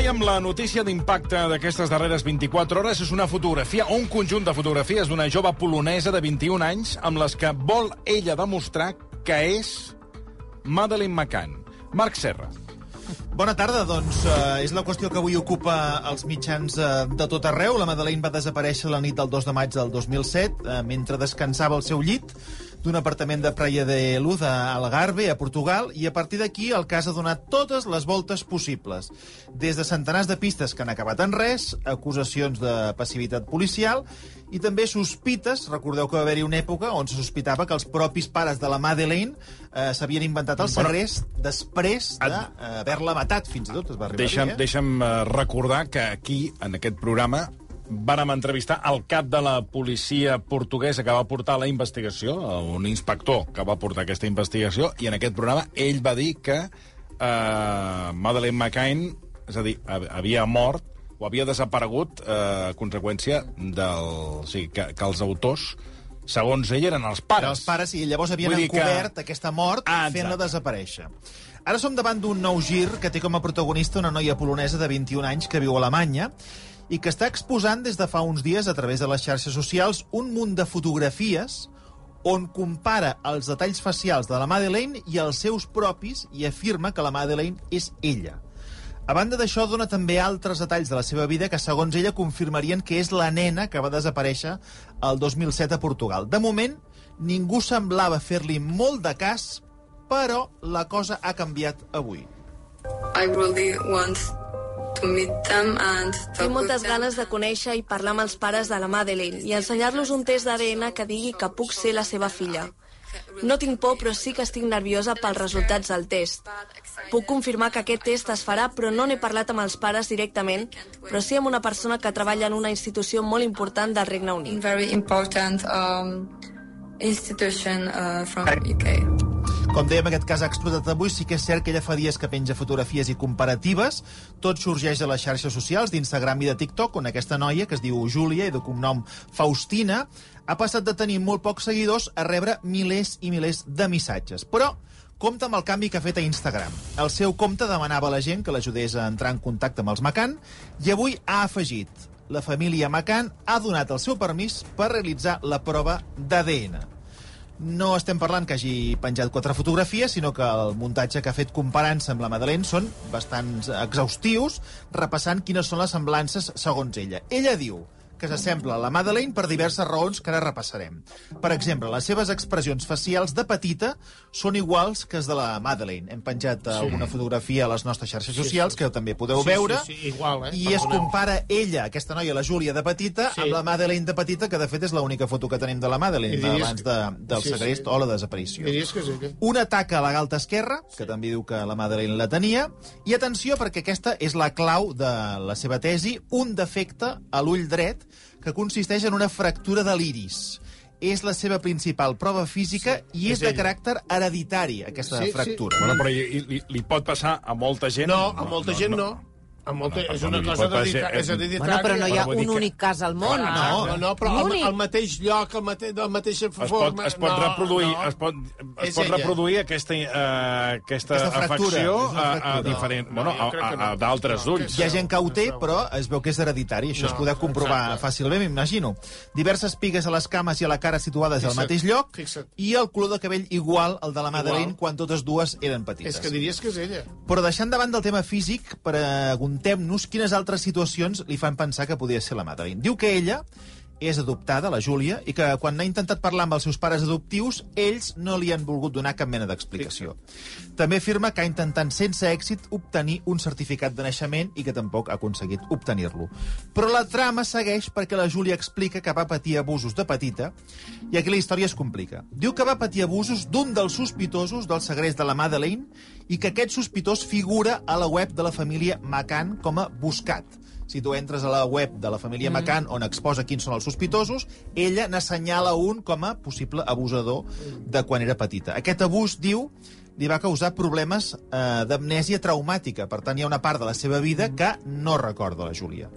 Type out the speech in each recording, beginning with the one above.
dèiem, la notícia d'impacte d'aquestes darreres 24 hores és una fotografia, o un conjunt de fotografies d'una jove polonesa de 21 anys amb les que vol ella demostrar que és Madeleine McCann. Marc Serra. Bona tarda, doncs eh, és la qüestió que avui ocupa els mitjans eh, de tot arreu. La Madeleine va desaparèixer la nit del 2 de maig del 2007 eh, mentre descansava al seu llit d'un apartament de Praia de Luz a Algarve, a Portugal, i a partir d'aquí el cas ha donat totes les voltes possibles. Des de centenars de pistes que han acabat en res, acusacions de passivitat policial i també sospites, recordeu que va haver-hi una època on se sospitava que els propis pares de la Madeleine eh, s'havien inventat el segrest bueno, després d'haver-la matat, fins i tot es va arribar deixa'm, a dir. Eh? Deixa'm eh, recordar que aquí, en aquest programa, vàrem entrevistar el cap de la policia portuguesa que va portar la investigació, un inspector que va portar aquesta investigació, i en aquest programa ell va dir que eh, Madeleine McCain, és a dir, havia mort o havia desaparegut eh, a conseqüència del... O sigui, que, que els autors segons ell, eren els pares. Eren els pares, i llavors havien encobert que... aquesta mort ah, fent-la desaparèixer. Ara som davant d'un nou gir que té com a protagonista una noia polonesa de 21 anys que viu a Alemanya i que està exposant des de fa uns dies a través de les xarxes socials un munt de fotografies on compara els detalls facials de la Madeleine i els seus propis i afirma que la Madeleine és ella. A banda d'això, dona també altres detalls de la seva vida que, segons ella, confirmarien que és la nena que va desaparèixer el 2007 a Portugal. De moment, ningú semblava fer-li molt de cas, però la cosa ha canviat avui. I really want tinc moltes ganes de conèixer i parlar amb els pares de la Madeleine i ensenyar-los un test d'ADN que digui que puc ser la seva filla. No tinc por, però sí que estic nerviosa pels resultats del test. Puc confirmar que aquest test es farà, però no n'he parlat amb els pares directament, però sí amb una persona que treballa en una institució molt important del Regne Unit. Very important um, institution uh, from UK. Com dèiem, aquest cas ha explotat avui. Sí que és cert que ella fa dies que penja fotografies i comparatives. Tot sorgeix a les xarxes socials d'Instagram i de TikTok, on aquesta noia, que es diu Júlia i de cognom Faustina, ha passat de tenir molt pocs seguidors a rebre milers i milers de missatges. Però compta amb el canvi que ha fet a Instagram. El seu compte demanava a la gent que l'ajudés a entrar en contacte amb els Macan i avui ha afegit la família Macan ha donat el seu permís per realitzar la prova d'ADN no estem parlant que hagi penjat quatre fotografies, sinó que el muntatge que ha fet comparant-se amb la Madeleine són bastants exhaustius, repassant quines són les semblances segons ella. Ella diu que s'assembla a la Madeleine per diverses raons que ara repassarem. Per exemple, les seves expressions facials de petita són iguals que les de la Madeleine. Hem penjat sí. alguna fotografia a les nostres xarxes socials, sí, sí. que també podeu sí, veure, sí, sí, igual, eh? i es compara ella, aquesta noia, la Júlia de petita, sí. amb la Madeleine de petita, que de fet és l'única foto que tenim de la Madeleine, abans de, del sí, segrest sí. o la desaparició. Diries que sí, que... Una taca a la galta esquerra, que també diu que la Madeleine la tenia, i atenció, perquè aquesta és la clau de la seva tesi, un defecte a l'ull dret que consisteix en una fractura de l'iris. És la seva principal prova física sí, i és, és de caràcter hereditari, aquesta sí, fractura. Sí. Bueno, però li, li, li pot passar a molta gent? No, a molta no, gent no. no. Amb molta, no, és una cosa dedicada. És bueno, però no hi ha un únic cas al món. Ah, no, no, no però al, al mateix lloc, al mate, de la mateixa forma... Es pot, es pot no, reproduir, no. es pot, es pot reproduir aquesta, uh, aquesta, aquesta afecció a, a, diferent, no, bueno, a, a, a d'altres ulls. Hi ha gent que ho té, però es veu que és hereditari. Això no, es podeu comprovar exacte. fàcilment, m'imagino. Diverses pigues a les cames i a la cara situades fixa't, al mateix lloc fixa't. i el color de cabell igual al de la Madeleine quan totes dues eren petites. És que diries que és ella. Però deixant davant del tema físic, preguntem-nos quines altres situacions li fan pensar que podia ser la Madeline. Diu que ella és adoptada, la Júlia, i que quan ha intentat parlar amb els seus pares adoptius, ells no li han volgut donar cap mena d'explicació. També afirma que ha intentat sense èxit obtenir un certificat de naixement i que tampoc ha aconseguit obtenir-lo. Però la trama segueix perquè la Júlia explica que va patir abusos de petita i aquí la història es complica. Diu que va patir abusos d'un dels sospitosos del segrest de la Madeleine i que aquest sospitós figura a la web de la família McCann com a buscat si tu entres a la web de la família mm. McCann on exposa quins són els sospitosos, ella n'assenyala un com a possible abusador de quan era petita. Aquest abús, diu, li va causar problemes eh, d'amnèsia traumàtica. Per tant, hi ha una part de la seva vida que no recorda la Júlia.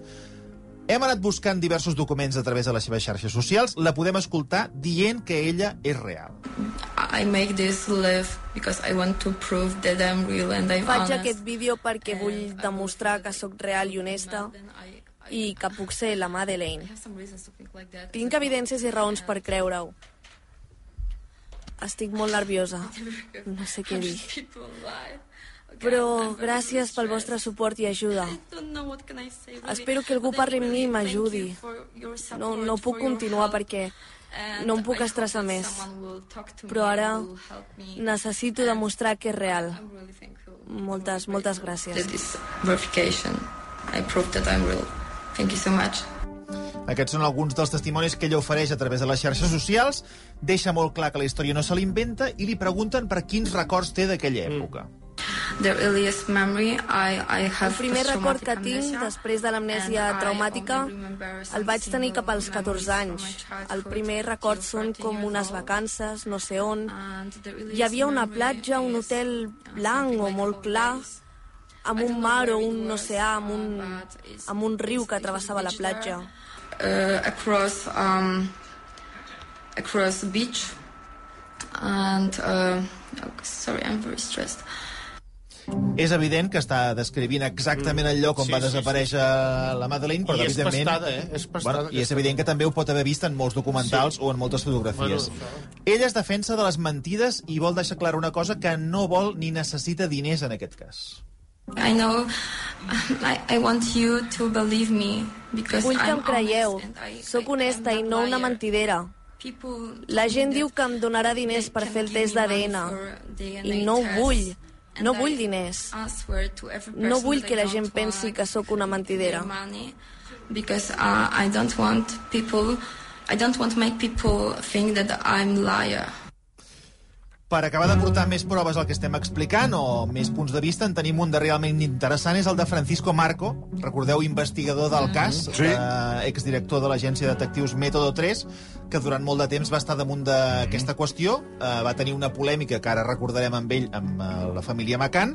Hem anat buscant diversos documents a través de les seves xarxes socials. La podem escoltar dient que ella és real. I make this live because I want to prove that I'm real and I'm Faig honest. aquest vídeo perquè vull demostrar que sóc real i honesta I- que puc ser la Madeleine. Tinc evidències i raons per creure-ho. Estic molt nerviosa. No sé què dir. Però gràcies pel vostre suport i ajuda. Espero que algú parli amb mi i m'ajudi. No, no puc continuar perquè no em puc estressar més. Però ara necessito demostrar que és real. Moltes, moltes gràcies. I proved that I'm real. Thank you so much. Aquests són alguns dels testimonis que ella ofereix a través de les xarxes socials. Deixa molt clar que la història no se l'inventa i li pregunten per quins records té d'aquella època. The El primer record que tinc després de l'amnèsia traumàtica el vaig tenir cap als single 14 anys. El primer record són 14 com unes vacances, no sé on. Hi havia una platja, un hotel uh, blanc o molt clar, amb un mar o un oceà, amb un, uh, it's- amb un riu que travessava la platja. uh, across um, across the beach and uh, sorry I'm very stressed És evident que està descrivint exactament el lloc on Sí, va sí, desaparèixer la Madeleine, però I és evidentment... pastada, eh? És pastada, bueno, I és evident que també ho pot haver vist en molts documentals Sí. o en moltes fotografies. Bueno, això- Ella es defensa de les mentides i vol deixar clara una cosa que no vol ni necessita diners en aquest cas. I know I, I want you to believe me because Vull que I'm em creieu. Sóc honesta I'm i not no una liar. mentidera. La gent diu que em donarà diners per fer el test d'ADN. I no ho vull. No vull diners. No vull que la gent pensi que sóc una mentidera. because uh, I don't want people I don't want to make people think that I'm liar. Per acabar de portar més proves al que estem explicant, o més punts de vista, en tenim un de realment interessant, és el de Francisco Marco, recordeu, investigador del cas, Sí. eh, exdirector de l'agència de detectius Método 3, que durant molt de temps va estar damunt d'aquesta qüestió, eh, va tenir una polèmica que ara recordarem amb ell, amb eh, la família Macan,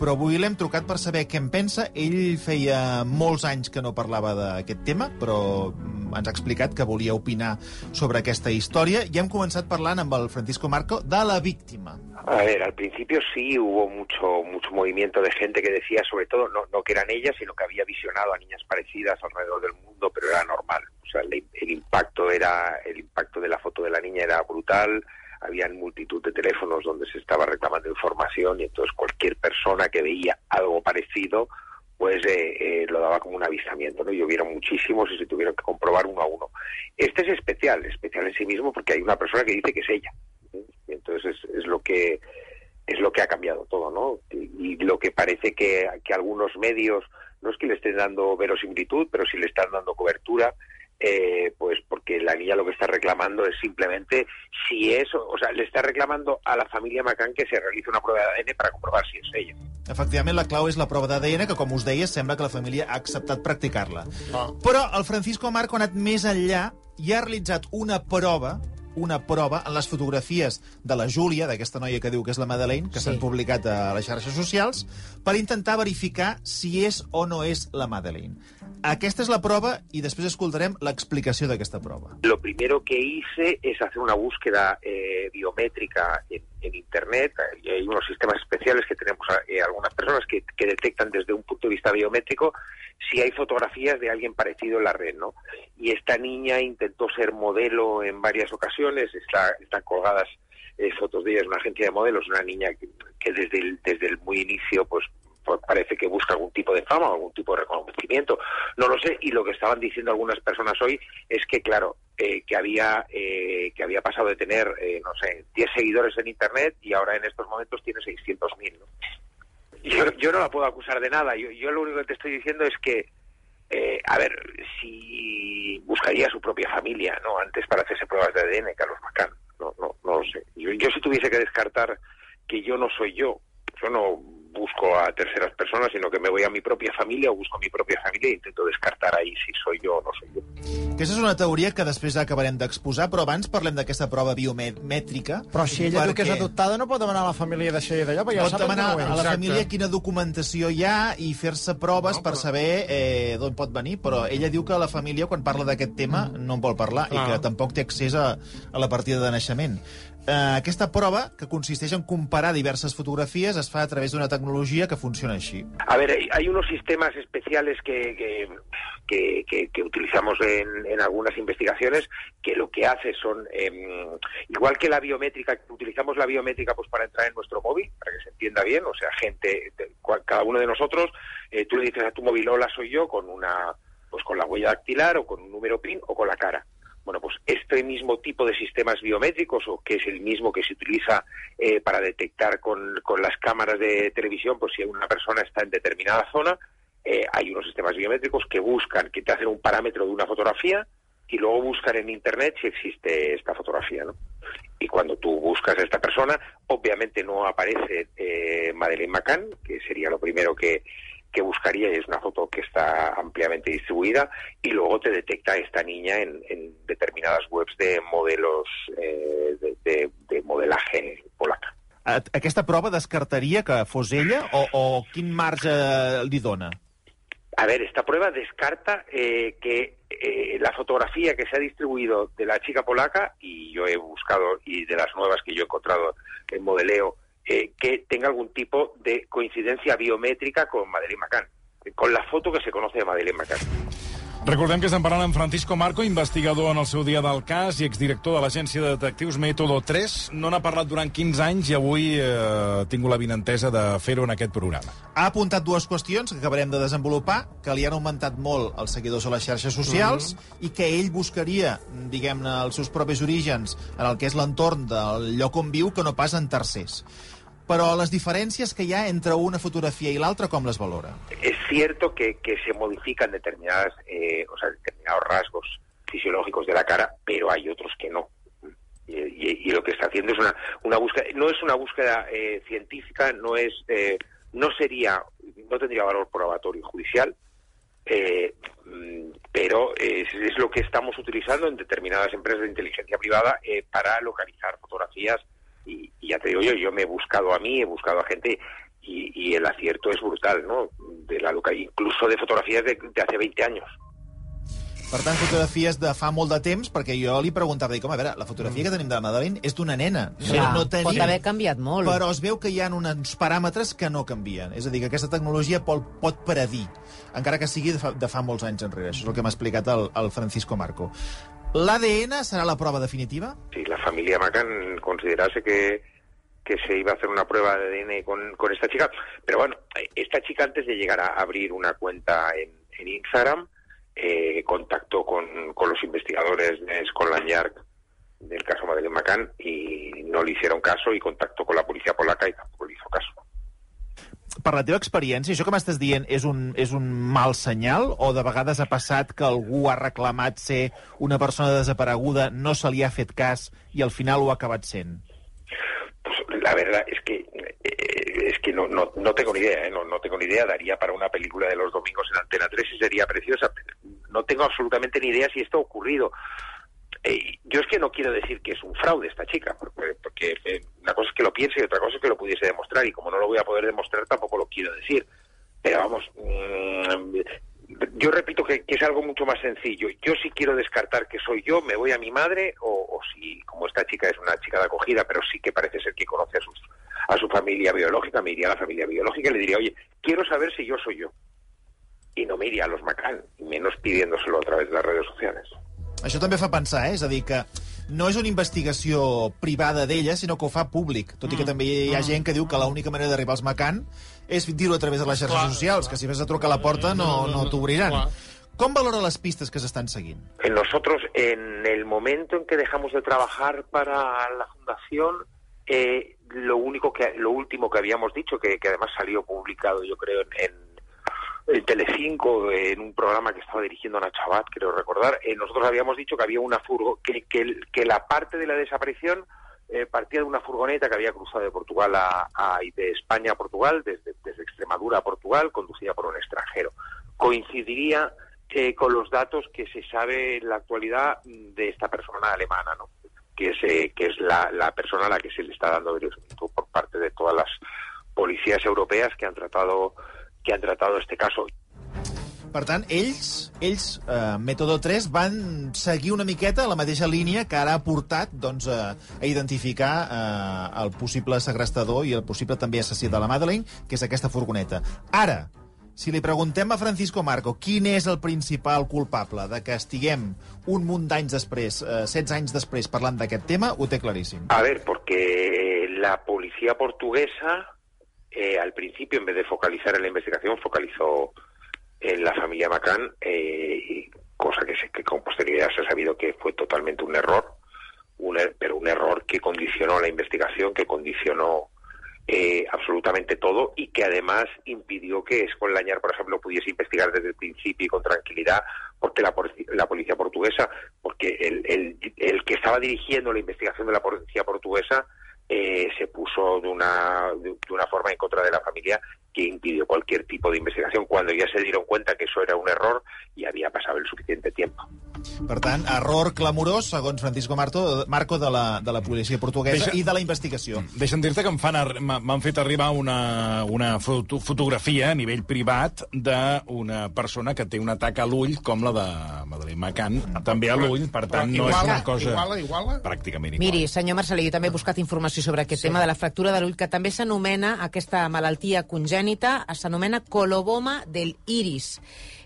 però avui l'hem trucat per saber què en pensa. Ell feia molts anys que no parlava d'aquest tema, però mm, ens ha explicat que volia opinar sobre aquesta història i hem començat parlant amb el Francisco Marco de la víctima. A ver, al principio sí hubo mucho mucho movimiento de gente que decía, sobre todo, no, no que eran ellas, sino que había visionado a niñas parecidas alrededor del mundo, pero era normal. El, impacto era el impacto de la foto de la niña era brutal. Habían multitud de teléfonos donde se estaba reclamando información y entonces cualquier persona que veía algo parecido, pues eh, eh, lo daba como un avistamiento, ¿no? Y hubieron muchísimos y se tuvieron que comprobar uno a uno. Este es especial, especial en sí mismo porque hay una persona que dice que es ella. ¿eh? Y entonces es, es lo que es lo que ha cambiado todo, ¿no? Y, y lo que parece que, que algunos medios no es que le estén dando verosimilitud, pero sí le están dando cobertura, eh, pues porque la niña lo que está reclamando es simplemente si es, o sea, le está reclamando a la familia Macan que se realice una prueba de ADN para comprobar si es ella. Efectivament, la clau és la prova d'ADN, que, com us deia, sembla que la família ha acceptat practicar-la. Ah. Però el Francisco Marco ha anat més enllà i ha realitzat una prova una prova en les fotografies de la Júlia, d'aquesta noia que diu que és la Madeleine, que Sí. s'han publicat a les xarxes socials, per intentar verificar si és o no és la Madeleine. Aquesta és la prova i després escoltarem l'explicació d'aquesta prova. Lo primero que hice es hacer una búsqueda eh, biométrica en, en Internet. Y hay unos sistemas especiales que tenemos eh, algunas personas que, que detectan desde un punto de vista biométrico si hay fotografías de alguien parecido en la red, ¿no? Y esta niña intentó ser modelo en varias ocasiones, está, están colgadas eh, fotos de ella, es una agencia de modelos, una niña que, que desde, el, desde el muy inicio, pues parece que busca algún tipo de fama o algún tipo de reconocimiento, no lo sé, y lo que estaban diciendo algunas personas hoy es que, claro, eh, que había eh, que había pasado de tener, eh, no sé, 10 seguidores en Internet y ahora en estos momentos tiene 600.000, ¿no? Yo, yo no la puedo acusar de nada, yo, yo lo único que te estoy diciendo es que, eh, a ver, si buscaría su propia familia, ¿no? Antes para hacerse pruebas de ADN, Carlos Macán, no, no, no lo sé. Yo, yo si tuviese que descartar que yo no soy yo, yo no busco a terceras personas, sino que me voy a mi propia família o busco a mi propia família i intento descartar ahí si soy yo o no soy yo. Aquesta és una teoria que després acabarem d'exposar, però abans parlem d'aquesta prova biomètrica. Però si ella diu que és perquè adoptada, no pot demanar a la família d'això i d'allò, perquè ja Pot saben demanar no a la família quina documentació hi ha i fer-se proves per saber eh, d'on pot venir, però ella diu que la família, quan parla d'aquest tema, no en vol parlar i Clar. que tampoc té accés a, a la partida de naixement. Eh, aquesta prova, que consisteix en comparar diverses fotografies, es a través d'una tecnologia que funciona així. A ver, hay- unos sistemas especiales que, que, utilizamos en, en algunas investigaciones que lo que hace son, em, igual que la biométrica, utilizamos la biométrica pues para entrar en nuestro móvil, para que se entienda bien, o sea, gente, de- cada uno de nosotros, eh, tú le dices a tu móvil, hola, soy yo, con una pues con la huella dactilar o con un número PIN o con la cara. Bueno, pues este mismo tipo de sistemas biométricos, o que es el mismo que se utiliza eh, para detectar con, con las cámaras de televisión, pues si una persona está en determinada zona, eh, hay unos sistemas biométricos que buscan, que te hacen un parámetro de una fotografía y luego buscan en Internet si existe esta fotografía, ¿no? Y cuando tú buscas a esta persona, obviamente no aparece eh, Madeleine McCann, que sería lo primero que, que buscaría, y es una foto que está ampliamente distribuida, y luego te detecta esta niña en, en determinadas webs de modelos eh, de, de- de modelaje polaca. A- Aquesta prova descartaria que fos ella o, o quin marge li dona? A ver, esta prueba descarta eh, que eh, la fotografía que se ha distribuido de la chica polaca, y yo he buscado, y de las nuevas que yo he encontrado en modeleo, eh, que tenga algún tipo de coincidencia biométrica con Madeleine McCann, con la foto que se conoce de Madeleine McCann. Recordem que estem parlant amb Francisco Marco, investigador en el seu dia del cas i exdirector de l'agència de detectius Método 3. No n'ha parlat durant 15 anys i avui eh, he tingut la vinentesa de fer-ho en aquest programa. Ha apuntat dues qüestions que acabarem de desenvolupar, que li han augmentat molt els seguidors a les xarxes socials i que ell buscaria, diguem-ne, els seus propis orígens en el que és l'entorn del lloc on viu que no pas en tercers. Però les diferències que hi ha entre una fotografia i l'altra, com les valora? Es cierto que, que se modifican determinadas, eh, o sea, determinados rasgos fisiológicos de la cara, pero hay otros que no. Y, y- y lo que está haciendo es una, una búsqueda, no es una búsqueda eh, científica, no es, eh, no sería, no tendría valor probatorio judicial, eh, pero es, es lo que estamos utilizando en determinadas empresas de inteligencia privada eh, para localizar fotografías y, y ya te digo yo, yo me he buscado a mí, he buscado a gente y, y el acierto es brutal, ¿no? De la loca, incluso de fotografías de, de hace 20 años. Per tant, fotografies de fa molt de temps, perquè jo li preguntava, dic, home, a veure, la fotografia que tenim de la Madeleine és d'una nena. Sí, no, no pot tenim, haver canviat molt. però es veu que hi ha uns paràmetres que no canvien. És a dir, que aquesta tecnologia pot, pot predir, encara que sigui de fa, de fa molts anys enrere. Això és el que m'ha explicat el, el Francisco Marco. L'ADN serà la prova definitiva? Si la familia Macan considerase que, que se iba a hacer una prueba de ADN con, con esta chica, pero bueno, esta chica antes de llegar a abrir una cuenta en, en Instagram, eh, contactó con, con los investigadores de Scotland Yard del caso Madeleine McCann y no le hicieron caso y contactó con la policía polaca y tampoco le hizo caso. Per la teva experiència, això que m'estàs dient és un, és un mal senyal o de vegades ha passat que algú ha reclamat ser una persona desapareguda, no se li ha fet cas i al final ho ha acabat sent? Pues la verdad es que eh, es que no, no, no tengo ni idea, ¿eh? no, no tengo ni idea. Daría para una película de los domingos en Antena 3 y sería preciosa. No tengo absolutamente ni idea si esto ha ocurrido. Eh, yo es que no quiero decir que es un fraude esta chica, porque, porque, eh, cosa es que lo piense y otra cosa es que lo pudiese demostrar, y como no lo voy a poder demostrar tampoco lo quiero decir. Pero vamos, mm, yo repito que, es algo mucho más sencillo. Yo sí quiero descartar que soy yo, me voy a mi madre, o, si, como esta chica es una chica de acogida, pero sí que parece ser que conoce a, sus, a su familia biológica, me iría a la familia biológica y le diría, oye, quiero saber si yo soy yo. Y no me iría a los Macán, menos pidiéndoselo a través de las redes sociales. Això també fa pensar, eh? És a no és una investigació privada d'ella, sinó que ho fa públic. Tot i que també hi ha gent que diu que l'única manera d'arribar als Macan és dir-ho a través de les xarxes Clar, socials, que si vas a trucar a la porta no, no t'obriran. Clar. Com valora les pistes que s'estan seguint? Eh, Nosotros, en el momento en que dejamos de trabajar para la fundación, eh, lo único que, lo último que habíamos dicho, que, que además salió publicado, yo creo, en, en Telecinco, en un programa que estaba dirigiendo Nacho Abad, creo recordar, eh, nosotros habíamos dicho que había una furgo, que, que, el- la parte de la desaparición eh, partía de una furgoneta que había cruzado de Portugal a, a- de España a Portugal, desde, Extremadura a Portugal, conducida por un extranjero. Coincidiría eh, con los datos que se sabe en la actualidad de esta persona alemana, ¿no? que es, eh, que es la, persona a la que se le está dando por parte de todas las policías europeas que han tratado que han tratado este caso. Per tant, ells, ells eh, Método 3, van seguir una miqueta la mateixa línia que ara ha portat doncs, a, a identificar eh, el possible segrestador i el possible també assassí de la Madeleine, que és aquesta furgoneta. Ara, si li preguntem a Francisco Marco quin és el principal culpable de que estiguem un munt d'anys després, eh, 16 anys després, parlant d'aquest tema, ho té claríssim. A ver, porque la policía portuguesa, eh, al principio, en vez de focalizar en la investigación, focalizó en la familia Macán, eh, cosa que, se, que con posterioridad se ha sabido que fue totalmente un error, un, er, pero un error que condicionó la investigación, que condicionó eh, absolutamente todo y que además impidió que Escolañar, por ejemplo, pudiese investigar desde el principio y con tranquilidad, porque la, la policía portuguesa, porque el, el, el, que estaba dirigiendo la investigación de la policía portuguesa eh, se puso de una, de, una forma en contra de la familia que impidió cualquier tipo de investigación cuando ya se dieron cuenta que eso era un error y había pasado el suficiente tiempo. Per tant, error clamorós, segons Francisco Marto, Marco, de la, de la policia portuguesa Deixa... i de la investigació. Deixa'm dir-te que m'han fet arribar una, una foto, fotografia a nivell privat d'una persona que té un atac a l'ull com la de Madeleine McCann, també a l'ull, per tant, no iguala, és una cosa... Iguala, iguala? Pràcticament igual. Miri, senyor Marcelí, jo també he buscat informació sobre aquest sí. tema de la fractura de l'ull, que també s'anomena aquesta malaltia congènita, s'anomena coloboma del iris.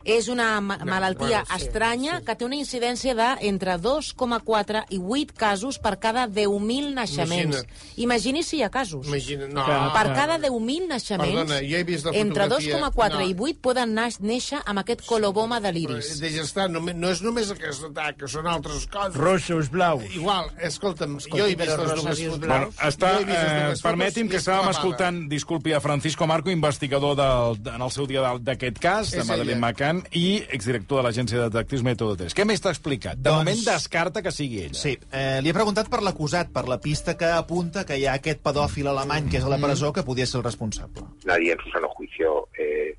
És una ma malaltia bueno, sí, estranya sí. que té una incidència d'entre 2,4 i 8 casos per cada 10.000 naixements. Imagina't. Imagini si hi ha casos. Imagina, no. Per cada 10.000 naixements, Perdona, jo he vist la entre fotografia. 2,4 No. i 8 poden naix- néixer amb aquest coloboma de l'iris. Deixa estar, no, no és només aquest atac, que són altres coses. Rossos, blaus. Igual, escolta'm, Escolti, jo he vist les roses dues fotos. Bueno, està, eh, permeti'm que estàvem escoltant, disculpi, a Francisco Marco, investigador del, en el seu dia d'aquest cas, de Madeleine ella. McCann, i exdirector de l'agència de detectius Método 3. Què més t'ha explicat? De Doncs- moment descarta que sigui ella. Sí, eh, li he preguntat per l'acusat, per la pista que apunta que hi ha aquest pedòfil alemany que és a la presó que podia ser el responsable. Nadie en su sano juicio eh,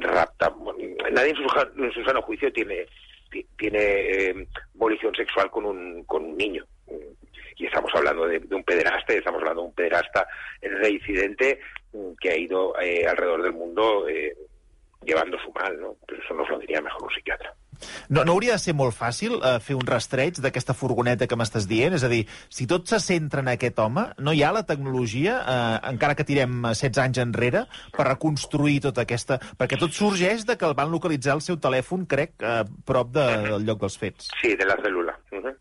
rapta, nadie en su, en su sano juicio tiene ti- tiene eh, volición sexual con un, con un niño. Y estamos hablando de, de un pederasta, y estamos hablando de un pederasta reincidente mm, que ha ido eh, alrededor del mundo eh, llevando su mal, ¿no? Pero eso nos lo diría mejor un psiquiatra. No, no hauria de ser molt fàcil eh, fer un rastreig d'aquesta furgoneta que m'estàs dient? És a dir, si tot se centra en aquest home, no hi ha la tecnologia, eh, encara que tirem eh, 16 anys enrere, per reconstruir tota aquesta... Perquè tot sorgeix de que el van localitzar el seu telèfon, crec, eh, prop de, del lloc dels fets. Sí, de la célula. Ujú. De-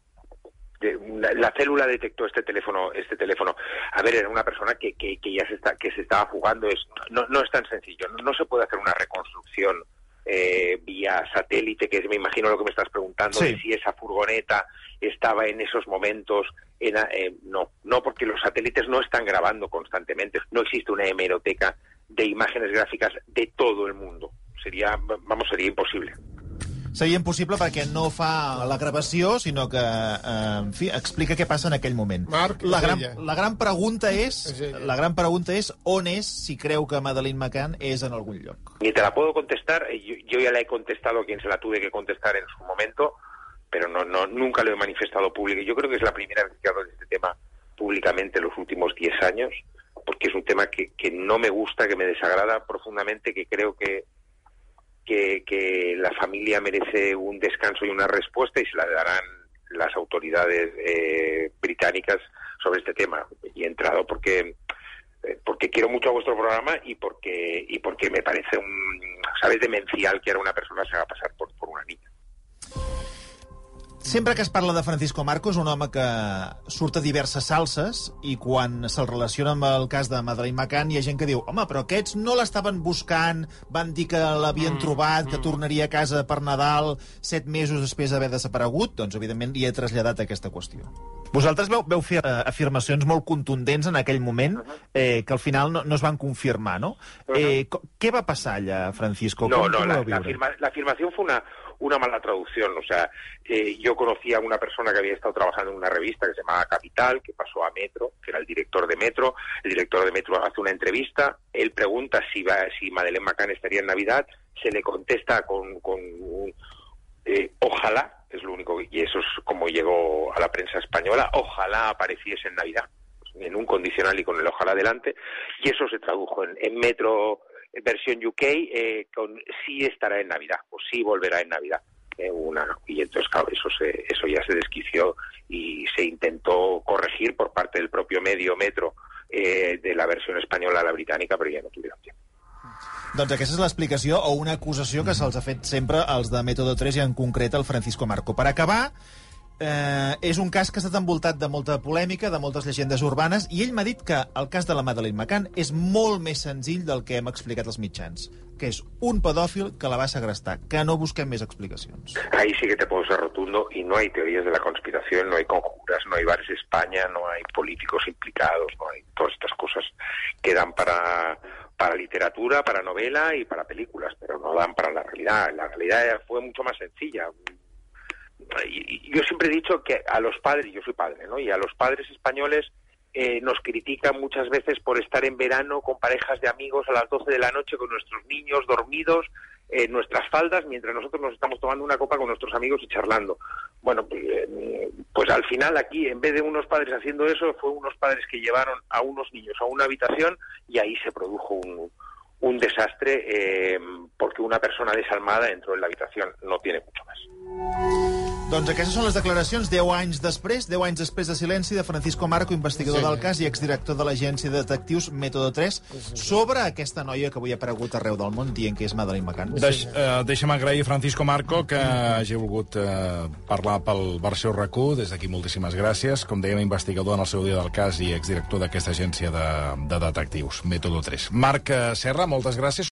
la, la célula detectó este teléfono, este teléfono. A ver, era una persona que, que, que ya se está, que se estaba jugando. Es, no, no es tan sencillo. No, no se puede hacer una reconstrucción eh, vía satélite, que es, me imagino lo que me estás preguntando, Sí. de si esa furgoneta estaba en esos momentos. En, eh, no, no, porque los satélites no están grabando constantemente. No existe una hemeroteca de imágenes gráficas de todo el mundo. Sería, vamos, sería imposible. Seria impossible perquè no fa la gravació, sinó que, eh, en fi, explica què passa en aquell moment. Marc, la gran, la gran pregunta és, la gran pregunta és on és, si creu que Madeleine McCann és en algun lloc. Ni te la puedo contestar, eh, yo, yo ya la he contestado a quien se la tuve que contestar en su momento, pero no, no, nunca lo he manifestado público. Yo creo que es la primera vez que hablo de este tema públicamente en los últimos 10 años, porque es un tema que, que no me gusta, que me desagrada profundamente, que creo que, que, que la familia merece un descanso y una respuesta y se la darán las autoridades eh, británicas sobre este tema. Y he entrado porque eh, porque quiero mucho a vuestro programa y porque y porque me parece un sabes demencial que ahora una persona se haga pasar por, por una niña. Sempre que es parla de Francisco Marco és un home que surt a diverses salses i quan se'l relaciona amb el cas de Madeleine McCann hi ha gent que diu home, però aquests no l'estaven buscant, van dir que l'havien mm, trobat, que tornaria a casa per Nadal set mesos després d'haver desaparegut, doncs evidentment li he traslladat aquesta qüestió. Vosaltres veu, veu fer eh, afirmacions molt contundents en aquell moment eh, que al final no, no es van confirmar, no? Eh, co- què va passar allà, Francisco? No, Com, no, ho la, la, afirma- la afirmación fue una, una mala traducción. O sea, eh, yo conocía a una persona que había estado trabajando en una revista que se llamaba Capital, que pasó a Metro, que era el director de Metro. El director de Metro hace una entrevista, él pregunta si, va, si Madeleine McCann estaría en Navidad, se le contesta con, con un, eh, ojalá, es lo único, y eso es como llegó a la prensa española, ojalá apareciese en Navidad, en un condicional y con el ojalá adelante, y eso se tradujo en, en Metro versión UK eh, con sí estará en Navidad, o sí volverá en Navidad. Eh, y entonces, claro, eso, se, eso ya se desquició y se intentó corregir por parte del propio medio Metro eh, de la versión española a la británica, pero ya no tuvieron tiempo. Doncs aquesta és l'explicació o una acusació que se'ls ha fet sempre Método 3 i en concret el Francisco Marco. Per acabar, eh, és un cas que ha estat envoltat de molta polèmica, de moltes llegendes urbanes, i ell m'ha dit que el cas de la Madeleine McCann és molt més senzill del que hem explicat als mitjans, que és un pedòfil que la va segrestar, que no busquem més explicacions. Ahí sí que te puedo ser rotundo y no hay teorías de la conspiración, no hay conjuras, no hay bares de España, no hay políticos implicados, no hay todas estas cosas que dan para, para literatura, para novela y para películas, pero no dan para la realidad. La realidad fue mucho más sencilla. Yo siempre he dicho que a los padres, yo soy padre, ¿no? Y a los padres españoles eh, nos critican muchas veces por estar en verano con parejas de amigos a las 12 de la noche con nuestros niños dormidos en nuestras faldas mientras nosotros nos estamos tomando una copa con nuestros amigos y charlando. Bueno, pues, eh, pues al final aquí, en vez de unos padres haciendo eso, fue unos padres que llevaron a unos niños a una habitación y ahí se produjo un, un desastre eh, porque una persona desalmada entró en la habitación. No tiene mucho más. Doncs aquestes són les declaracions 10 anys després, 10 anys després de silenci de Francisco Marco, investigador sí. del cas i exdirector de l'agència de detectius Método 3, sobre aquesta noia que avui ha aparegut arreu del món dient que és Madeleine McCann. Deix, eh, deixa'm agrair a Francisco Marco que hagi volgut eh, parlar pel versió RAC1. Des d'aquí moltíssimes gràcies. Com dèiem, investigador en el seu dia del cas i exdirector d'aquesta agència de, de detectius, Método 3. Marc eh, Serra, moltes gràcies.